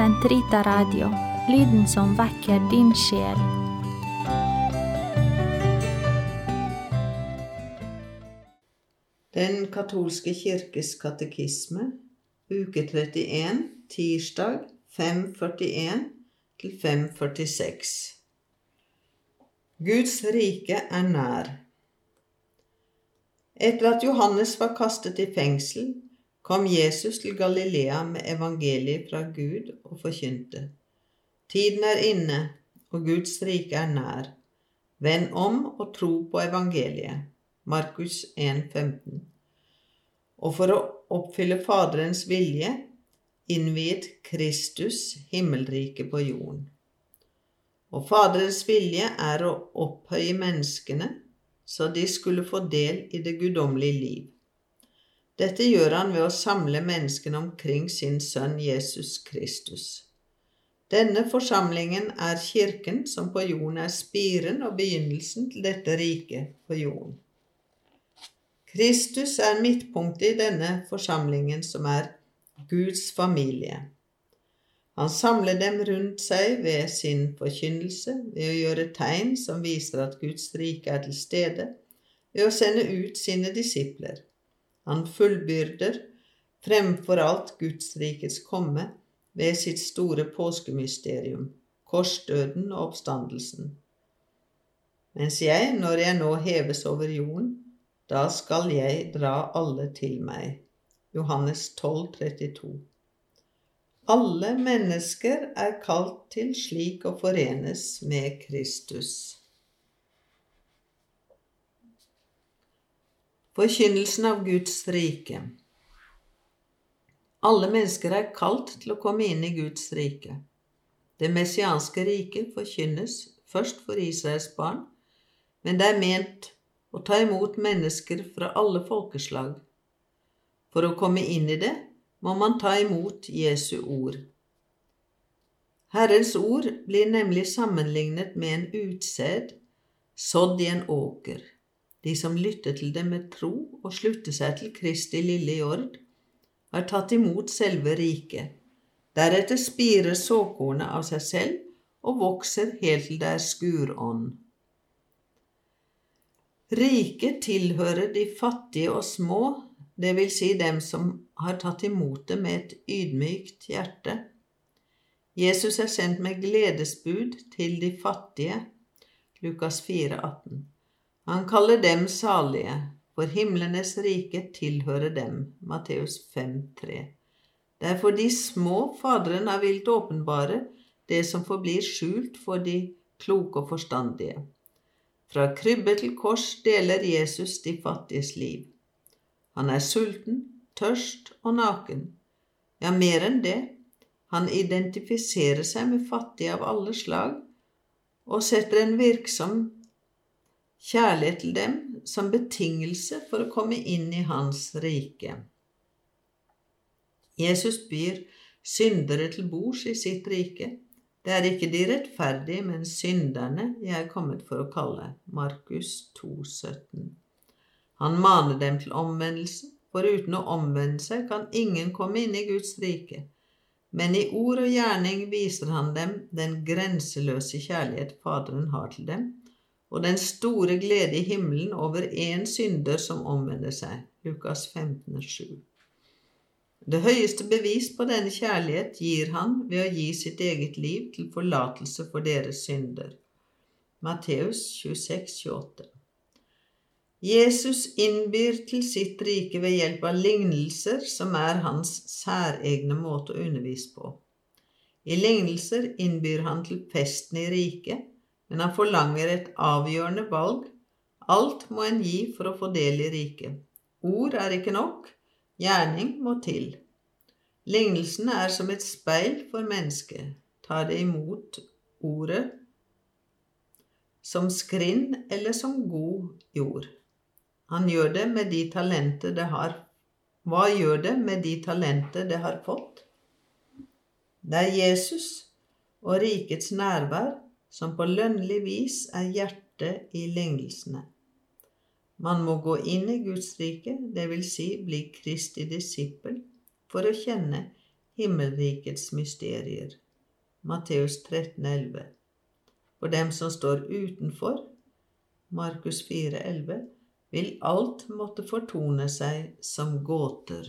Sentrita Radio, lyden som vekker din sjel. Den katolske kirkes katekisme, uke 31, tirsdag 541 til 546. Guds rike er nær. Etter at Johannes var kastet i fengsel, kom Jesus til Galilea med evangeliet fra Gud og forkynte. Tiden er inne, og Guds rike er nær. Vend om og tro på evangeliet. Markus 1, 15. Og for å oppfylle Faderens vilje innviet Kristus himmelriket på jorden. Og Faderens vilje er å opphøye menneskene så de skulle få del i det guddommelige liv. Dette gjør han ved å samle menneskene omkring sin sønn Jesus Kristus. Denne forsamlingen er kirken som på jorden er spiren og begynnelsen til dette riket på jorden. Kristus er midtpunktet i denne forsamlingen som er Guds familie. Han samler dem rundt seg ved sin forkynnelse, ved å gjøre tegn som viser at Guds rike er til stede, ved å sende ut sine disipler. Han fullbyrder fremfor alt Guds rikets komme ved sitt store påskemysterium, korsdøden og oppstandelsen. Mens jeg, når jeg nå heves over jorden, da skal jeg dra alle til meg. Johannes 12, 32. Alle mennesker er kalt til slik å forenes med Kristus. Forkynnelsen av Guds rike Alle mennesker er kalt til å komme inn i Guds rike. Det messianske riket forkynnes først for Israels barn, men det er ment å ta imot mennesker fra alle folkeslag. For å komme inn i det må man ta imot Jesu ord. Herrens ord blir nemlig sammenlignet med en utsæd sådd i en åker. De som lytter til det med tro og slutter seg til Kristi lille jord, har tatt imot selve riket. Deretter spirer såkornet av seg selv og vokser helt til det er skurånd. Riket tilhører de fattige og små det vil si dem som har tatt imot det med et ydmykt hjerte. Jesus er sendt med gledesbud til de fattige, Lukas 4, 18. Han kaller dem salige, for himlenes rike tilhører dem, Matteus 5, 3. Det er for de små Faderen har vilt åpenbare det som forblir skjult for de kloke og forstandige. Fra krybbe til kors deler Jesus de fattiges liv. Han er sulten, tørst og naken. Ja, mer enn det, han identifiserer seg med fattige av alle slag og setter en virksom kjærlighet til dem som betingelse for å komme inn i hans rike. Jesus byr syndere til bords i sitt rike. Det er ikke de rettferdige, men synderne jeg er kommet for å kalle. Markus 2, 17. Han maner dem til omvendelse, for uten å omvende seg kan ingen komme inn i Guds rike. Men i ord og gjerning viser han dem den grenseløse kjærlighet Faderen har til dem, og den store glede i himmelen over én synder som omvender seg. Lukas 15, 7. Det høyeste bevis på denne kjærlighet gir han ved å gi sitt eget liv til forlatelse for deres synder. Matteus 26, 28. Jesus innbyr til sitt rike ved hjelp av lignelser, som er hans særegne måte å undervise på. I lignelser innbyr han til festen i riket, men han forlanger et avgjørende valg. Alt må en gi for å få del i riket. Ord er ikke nok, gjerning må til. Lignelsen er som et speil for mennesket. Tar det imot ordet som skrinn eller som god jord. Han gjør det med de talenter det har. Hva gjør det med de talenter det har fått? Det er Jesus og rikets nærvær som på lønnlig vis er hjertet i lengelsene. Man må gå inn i Guds rike, dvs. Si bli Kristi disippel, for å kjenne himmelrikets mysterier. Matteus 13, 11. For dem som står utenfor, Markus 4, 11, vil alt måtte fortone seg som gåter.